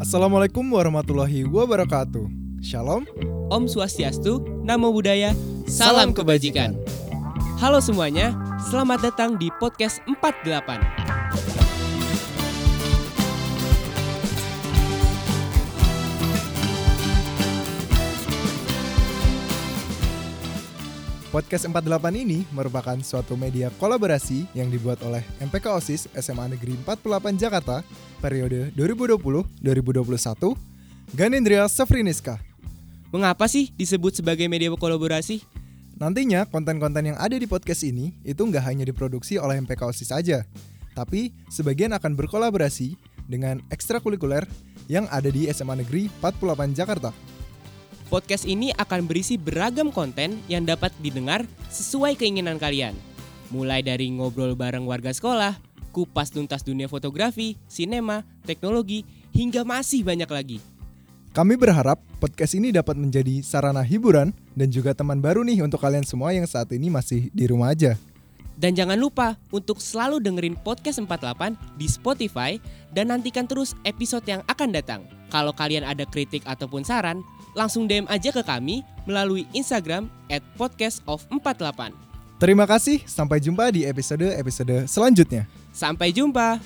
Assalamualaikum warahmatullahi wabarakatuh. Shalom. Om Swastiastu, Namo Buddhaya, Salam Kebajikan. Halo semuanya, selamat datang di podcast 48. Podcast 48 ini merupakan suatu media kolaborasi yang dibuat oleh MPK OSIS SMA Negeri 48 Jakarta periode 2020-2021 Ganindria Safriniska. Mengapa sih disebut sebagai media kolaborasi? Nantinya konten-konten yang ada di podcast ini itu nggak hanya diproduksi oleh MPK OSIS saja, tapi sebagian akan berkolaborasi dengan ekstrakurikuler yang ada di SMA Negeri 48 Jakarta. Podcast ini akan berisi beragam konten yang dapat didengar sesuai keinginan kalian. Mulai dari ngobrol bareng warga sekolah, kupas tuntas dunia fotografi, sinema, teknologi, hingga masih banyak lagi. Kami berharap podcast ini dapat menjadi sarana hiburan dan juga teman baru nih untuk kalian semua yang saat ini masih di rumah aja. Dan jangan lupa untuk selalu dengerin podcast 48 di Spotify dan nantikan terus episode yang akan datang. Kalau kalian ada kritik ataupun saran, langsung DM aja ke kami melalui Instagram at podcastof48. Terima kasih, sampai jumpa di episode-episode selanjutnya. Sampai jumpa!